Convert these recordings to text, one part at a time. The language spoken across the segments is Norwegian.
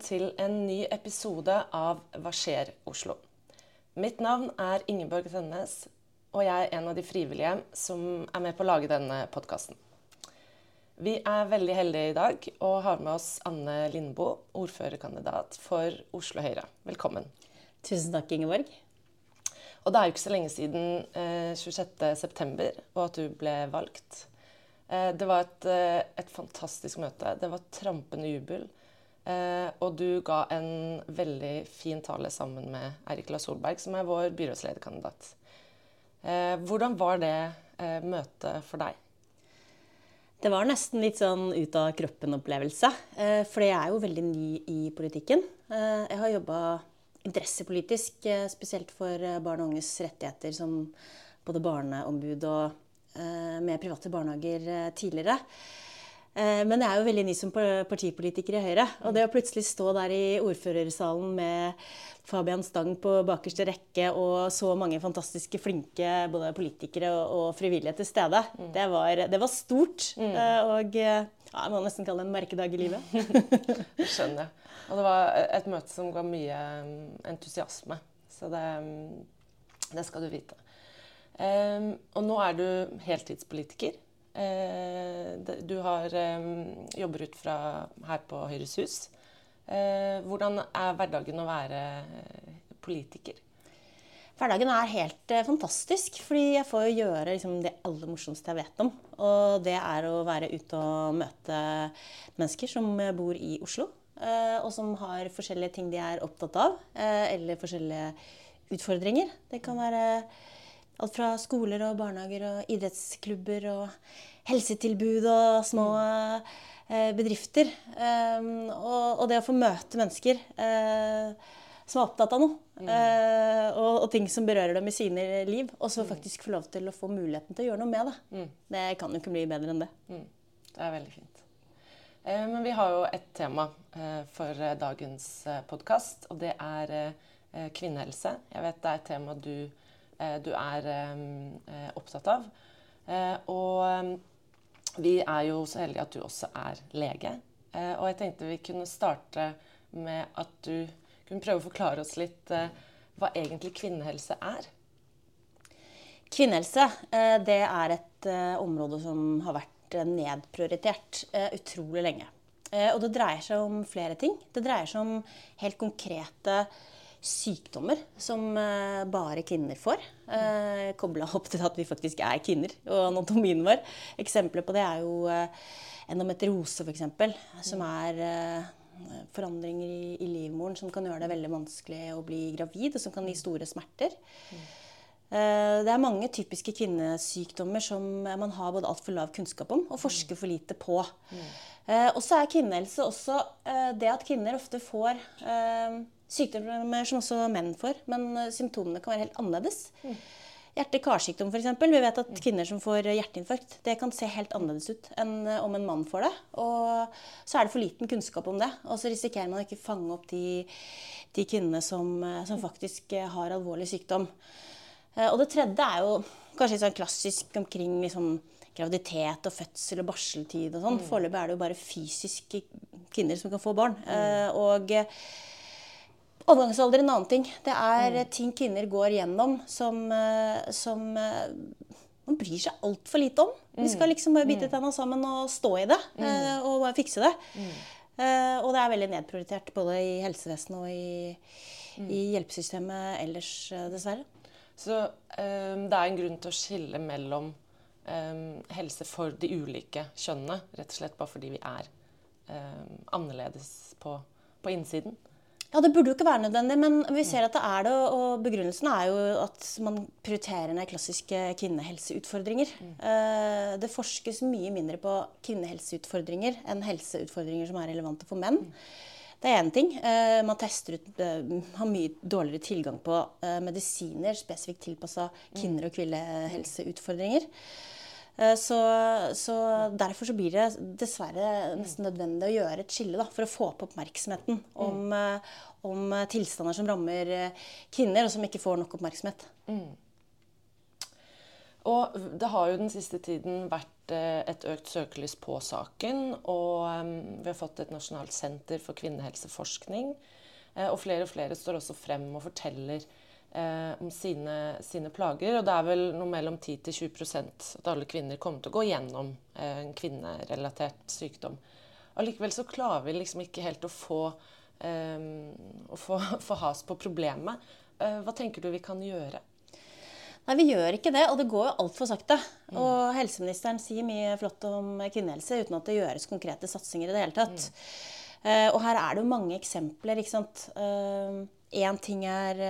til en ny episode av Hva skjer Oslo? Mitt navn er Ingeborg Tønnes, og jeg er en av de frivillige som er med på å lage denne podkasten. Vi er veldig heldige i dag og har med oss Anne Lindboe, ordførerkandidat for Oslo Høyre. Velkommen. Tusen takk, Ingeborg. Og det er jo ikke så lenge siden eh, 26.9. og at du ble valgt. Eh, det var et, eh, et, fantastisk møte. Det var trampende jubel. Eh, og du ga en veldig fin tale sammen med Eirik La Solberg, som er vår byrådslederkandidat. Hvordan var det møtet for deg? Det var nesten litt sånn ut av kroppen-opplevelse. For jeg er jo veldig ny i politikken. Jeg har jobba interessepolitisk, spesielt for barn og unges rettigheter som både barneombud og med private barnehager tidligere. Eh, men jeg er jo veldig ny som partipolitiker i Høyre. Og det å plutselig stå der i ordførersalen med Fabian Stang på bakerste rekke og så mange fantastiske, flinke både politikere og, frivillige til stede, mm. det, var, det, var, stort. Mm. Eh, og ja, jeg må nesten kalle det en merkedag i livet. skjønner jeg. Og det var et møte som ga mye mm, entusiasme. Så det, det skal du vite. Og nå er du heltidspolitiker. Eh, du har eh, jobber ut fra her på Høyres Hus. Eh, hvordan er hverdagen å være politiker? Hverdagen er helt fantastisk, fordi jeg får gjøre liksom, det aller morsomste jeg vet om. Og det er å være ute og møte mennesker som bor i Oslo. Og som har forskjellige ting de er opptatt av, eller forskjellige utfordringer. Det kan være Alt fra skoler og barnehager og idrettsklubber og helsetilbud og små eh, bedrifter. Um, og, og, det å få møte mennesker eh, som er opptatt av noe, mm. eh, og, ting som berører dem i sine liv, og så mm. faktisk få lov til å få muligheten til å gjøre noe med det. Mm. Det kan jo ikke bli bedre enn det. Mm. Det er veldig fint. Men vi har jo et tema for dagens podkast, og det er kvinnehelse. Jeg vet det er et tema du du er eh, opptatt av. Eh, og vi er jo så heldige at du også er lege. Og jeg tenkte vi kunne starte med at du kunne prøve å forklare oss litt hva egentlig kvinnehelse er. Kvinnehelse det er et område som har vært nedprioritert utrolig lenge. Og det dreier seg om flere ting. Det dreier seg om helt konkrete sykdommer som eh, bare kvinner får. Eh, Kobla opp til at vi faktisk er kvinner, og anatomien vår. Eksempler på det er jo eh, endometriose, f.eks., som er eh, forandringer i, i, livmoren som kan gjøre det veldig vanskelig å bli gravid, og som kan gi store smerter. Det er mange typiske kvinnesykdommer som man har både altfor lav kunnskap om og forsker for lite på. Mm. og så er kvinnehelse også det at kvinner ofte får Sykdommer som også menn får, men eh, symptomene kan være helt annerledes. Mm. Hjerte-karsykdom f.eks. Vi vet at mm. kvinner som får hjerteinfarkt, det kan se helt annerledes ut enn eh, om en mann får det. Og så er det for liten kunnskap om det. Og så risikerer man å ikke fange opp de, de kvinnene som, eh, som, faktisk har alvorlig sykdom. Og det tredje er jo kanskje sånn klassisk omkring liksom, graviditet og fødsel og barseltid og sånn. Mm. Foreløpig er det jo bare fysiske kvinner som kan få barn. Mm. Og Overgangsalder er en annen ting. Det er mm. ting kvinner går gjennom som, eh, som eh, man bryr seg altfor lite om. Mm. Vi skal liksom bare bite mm. tenna sammen og stå i det mm. Eh, og bare fikse det. Mm. Uh, og det er veldig nedprioritert både i helsevesenet og i, mm. i hjelpesystemet ellers, dessverre. Så um, det er en grunn til å skille mellom um, helse for de ulike kjønnene, rett og slett bare fordi vi er um, annerledes på, på innsiden? Ja, Det burde jo ikke være nødvendig, men vi ser at det er det. Og begrunnelsen er jo at man prioriterer ned klassiske kvinnehelseutfordringer. Mm. Det forskes mye mindre på kvinnehelseutfordringer enn helseutfordringer som er relevante for menn. Det er én ting. Eh, man tester ut, eh, har mye dårligere tilgang på medisiner spesifikt tilpassa kvinner- og kvinnehelseutfordringer. Eh, så, så, Derfor så blir det dessverre nesten nødvendig å gjøre et skille da, for å få opp oppmerksomheten om, mm. om, tilstander som rammer eh, kvinner, og som ikke får nok oppmerksomhet. Mm. Og det har jo den siste tiden vært eh, et økt søkelys på saken. Og vi har fått et nasjonalt senter for kvinnehelseforskning. Eh, og flere og flere står også frem og forteller eh, om sine, sine, plager. Og det er vel noe mellom 10-20% at alle kvinner kommer til å gå gjennom eh, en kvinnerelatert sykdom. Allikevel så klarer vi liksom ikke helt å få, eh, å få, få has på problemet. hva tenker du vi kan gjøre? Nei, vi gjør ikke det, og det går jo altfor sakte. Mm. Og helseministeren sier mye flott om kvinnehelse uten at det gjøres konkrete satsinger i det hele tatt. Mm. Uh, og her er det jo mange eksempler, ikke sant. Én eh, uh, ting er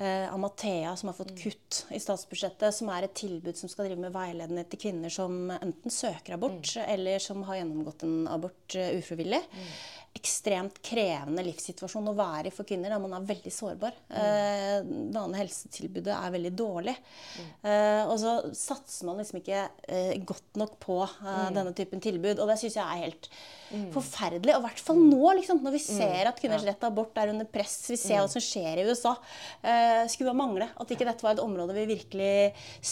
eh, Amathea, som har fått mm. kutt i statsbudsjettet, som er et tilbud som skal drive med veiledning til kvinner som enten søker abort, mm. eller som har gjennomgått en abort ufrivillig. Mm ekstremt krevende livssituasjon å være i for kvinner. Da man er veldig sårbar. Mm. Eh, det vanlige helsetilbudet er veldig dårlig. Mm. Eh, og så satser man liksom ikke eh, godt nok på eh, mm. denne typen tilbud. Og det syns jeg er helt. Forferdelig. Og i hvert fall mm. nå, liksom, når vi mm. ser at kvinners rett til abort er under press. Vi ser hva som skjer i USA. Eh, skulle bare mangle at ikke dette var et område vi virkelig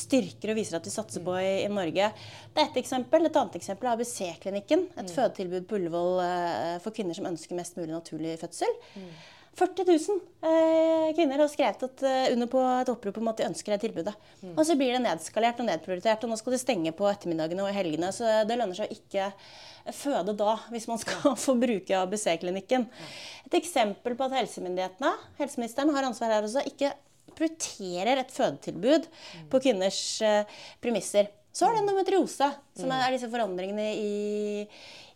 styrker og viser at vi satser på i, i Norge. Det er ett eksempel. Et annet eksempel er ABC-klinikken. Et fødetilbud på Ullevål eh, for kvinner som ønsker mest mulig naturlig fødsel. Mm. 40 000 eh, kvinner har skrevet at, uh, under på et opprop om at de ønsker det tilbudet. Mm. Og så blir det nedskalert og nedprioritert, og nå skal de stenge på ettermiddagene og helgene. Så det lønner seg å ikke føde da, hvis man skal få bruke ABC-klinikken. Et eksempel på at helsemyndighetene, helseministeren har ansvar her også, ikke prioriterer et fødetilbud mm. på kvinners eh, premisser. Så er det endometriose, som er disse forandringene i,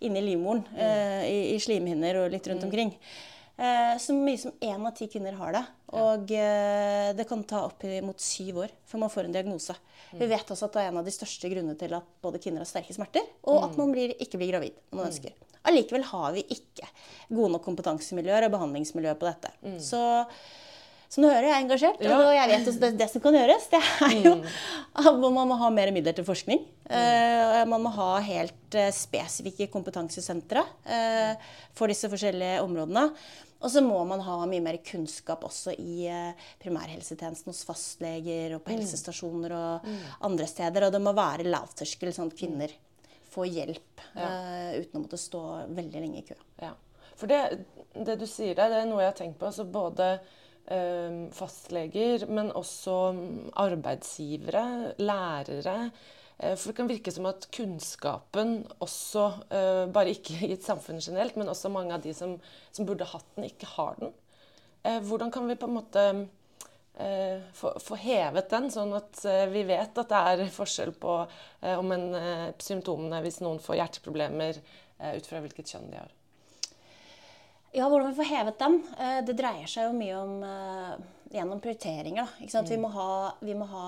inni livmoren. Mm. Uh, i, i, slimhinner og litt rundt mm. omkring. Uh, så mye som én av ti kvinner har det. Og uh, det kan ta opp mot syv år før man får en diagnose. Mm. Vi vet også at det er en av de største grunnene til at både kvinner har sterke smerter, og at man blir, ikke blir gravid når man ønsker. Allikevel har vi ikke gode nok kompetansemiljøer og behandlingsmiljøer på dette. Så som du hører, jeg er engasjert, ja. og jeg vet også det, det som kan gjøres, det er jo mm. Man må ha mer midler til forskning. Mm. man må ha helt uh, spesifikke kompetansesentre uh, for disse forskjellige områdene. Og så må man ha mye mer kunnskap også i uh, primærhelsetjenesten hos fastleger og på mm. helsestasjoner og mm. andre steder. Og det må være lavterskel, sånn at kvinner får hjelp ja. uten å måtte stå veldig lenge i kø. Ja. For det, det, du sier der, det er noe jeg har tenkt på. altså både fastleger, men også arbeidsgivere, lærere. Eh, for det kan virke som at kunnskapen også, eh, bare ikke i et samfunn generelt, men også mange av de som, som burde hatt den, ikke har den. Eh, hvordan kan vi på en måte få, få hevet den, sånn at vi vet at det er forskjell på om en, symptomene hvis noen får hjerteproblemer ut fra hvilket kjønn de har? Ja, hvordan vi får hevet dem. Eh, det dreier seg jo mye om uh, gjennom prioriteringer. Mm. Vi, må ha, vi, må ha,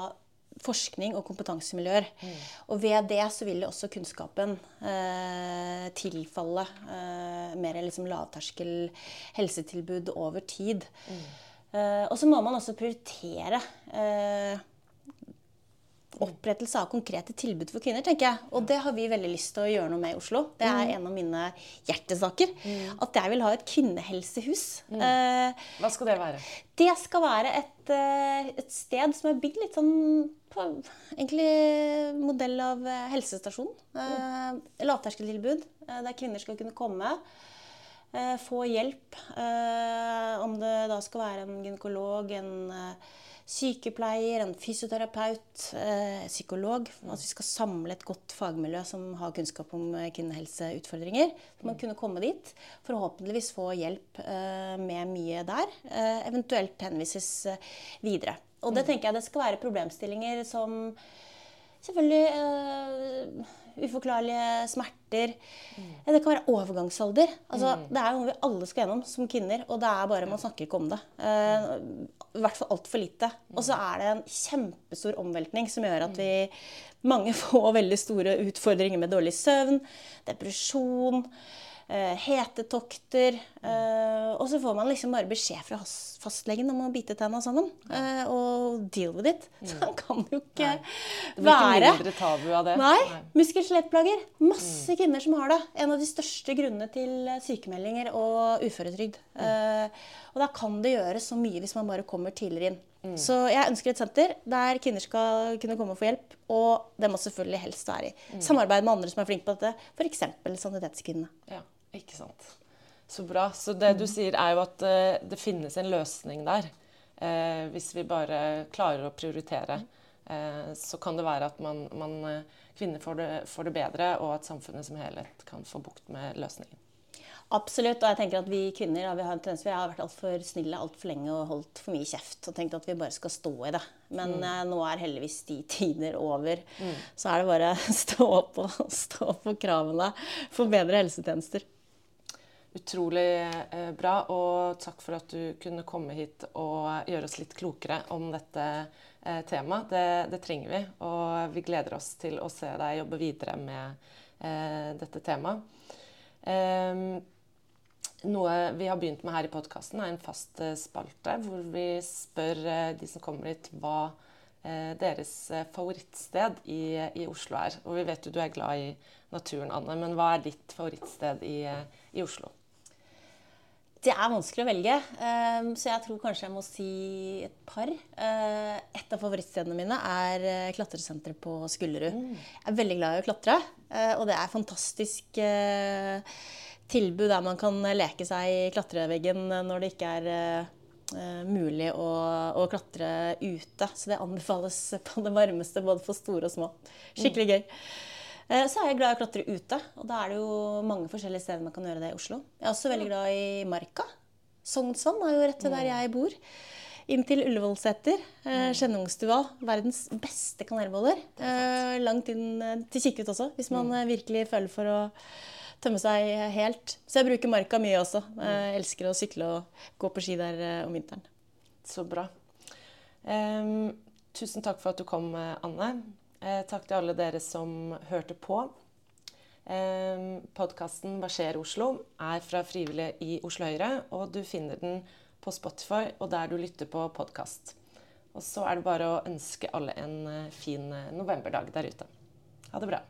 forskning og kompetansemiljøer. Mm. Og ved det så vil også kunnskapen eh, tilfalle eh, mer liksom lavterskel helsetilbud over tid. Mm. og så må man også prioritere opprettelse av konkrete tilbud for kvinner. tenker jeg. Og det har vi veldig lyst til å gjøre noe med i Oslo. Det er mm. en av mine hjertesaker. Mm. At jeg vil ha et kvinnehelsehus. Mm. Eh, Hva skal det være? Det skal være et, eh, et sted som er bygd litt sånn på egentlig modell av eh, helsestasjon. Eh, lavterskeltilbud der kvinner skal kunne komme. Få hjelp. Om det da skal være en gynekolog, en sykepleier, en fysioterapeut, eh, psykolog. At vi skal samle et godt fagmiljø som har kunnskap om eh, kvinnehelseutfordringer. Så man kunne komme dit, forhåpentligvis få hjelp eh, med mye der. Eh, eventuelt henvises videre. Og det mm. tenker jeg det skal være problemstillinger som selvfølgelig uh, uforklarlige smerter. Mm. Det kan være overgangsalder. Altså, mm. Det er noe vi alle skal gjennom som kvinner, og det er bare man snakker ikke om det. Uh, I hvert fall altfor lite. Mm. Og så er det en kjempestor omveltning som gjør at vi mange får veldig store utfordringer med dårlig søvn, depresjon. Uh, hetetokter. Uh, og så får man liksom bare beskjed fra fastlegen om å bite tenna sammen. eh, og deal with it. Så han kan jo ikke Mm. Det blir ikke være mindre tabu av det. Nei. Muskel-skjelettplager. Masse kvinner som har det. En av de største grunnene til eh, sykemeldinger og uføretrygd. Eh, og da kan det gjøres så mye hvis man bare kommer tidligere inn. Så jeg ønsker et senter der kvinner skal kunne komme og få hjelp. Og det må selvfølgelig helst være i samarbeid med andre som er flinke på dette. F.eks. Sanitetskvinnene. Ja, ikke sant. Så bra. Så det du sier, er jo at uh, det finnes en løsning der. Uh, hvis vi bare klarer å prioritere, uh, så kan det være at man, man, kvinner får det, får det bedre, og at samfunnet som helhet kan få bukt med løsningen. Absolutt. Og jeg tenker at vi kvinner vi har vi har vært altfor snille altfor lenge og holdt for mye kjeft og tenkt at vi bare skal stå i det. Men eh, nå er heldigvis de tider over. Så er det bare å stå opp og stå for kravene for bedre helsetjenester. Utrolig eh, bra, og takk for at du kunne komme hit og gjøre oss litt klokere om dette eh, temaet. Det, det trenger vi, og vi gleder oss til å se deg jobbe videre med eh, dette temaet. Ehm, noe vi har begynt med her i podkasten, er en fast spalte hvor vi spør de som kommer hit, hva deres favorittsted i, i Oslo er. Og vi vet jo du er glad i naturen, Anne, men hva er ditt favorittsted i, i Oslo? Det er vanskelig å velge, eh, så jeg tror kanskje jeg må si et par. Eh, Et av favorittstedene mine er eh, klatresenteret på Skullerud. Jeg er veldig glad i å klatre, eh, og det er fantastisk eh, tilbud der man kan leke seg i klatreveggen når det ikke er mulig å, å klatre ute. Så det anbefales på det varmeste både for store og små. Skikkelig gøy. Eh, Så er jeg glad i å klatre ute, og da er det jo mange forskjellige steder man kan gjøre det i Oslo. Jeg er også veldig glad i Marka. Sognsvann er jo rett ved der jeg bor. Inn til Ullevålseter. Eh, Skjennungstua. Verdens beste kanelboller. Eh, langt inn til Kikkut også, hvis man eh, virkelig føler for å tømme seg helt. Så jeg bruker Marka mye også. Jeg elsker å sykle og gå på ski der om vinteren. Så bra. Um, tusen takk for at du kom, Anne. Eh, takk til alle dere som hørte på. Um, Podkasten Hva skjer Oslo er fra frivillige i Oslo Høyre, og du finner den på Spotify og der du lytter på podkast. Og så er det bare å ønske alle en eh, fin eh, novemberdag der ute. Ha det bra.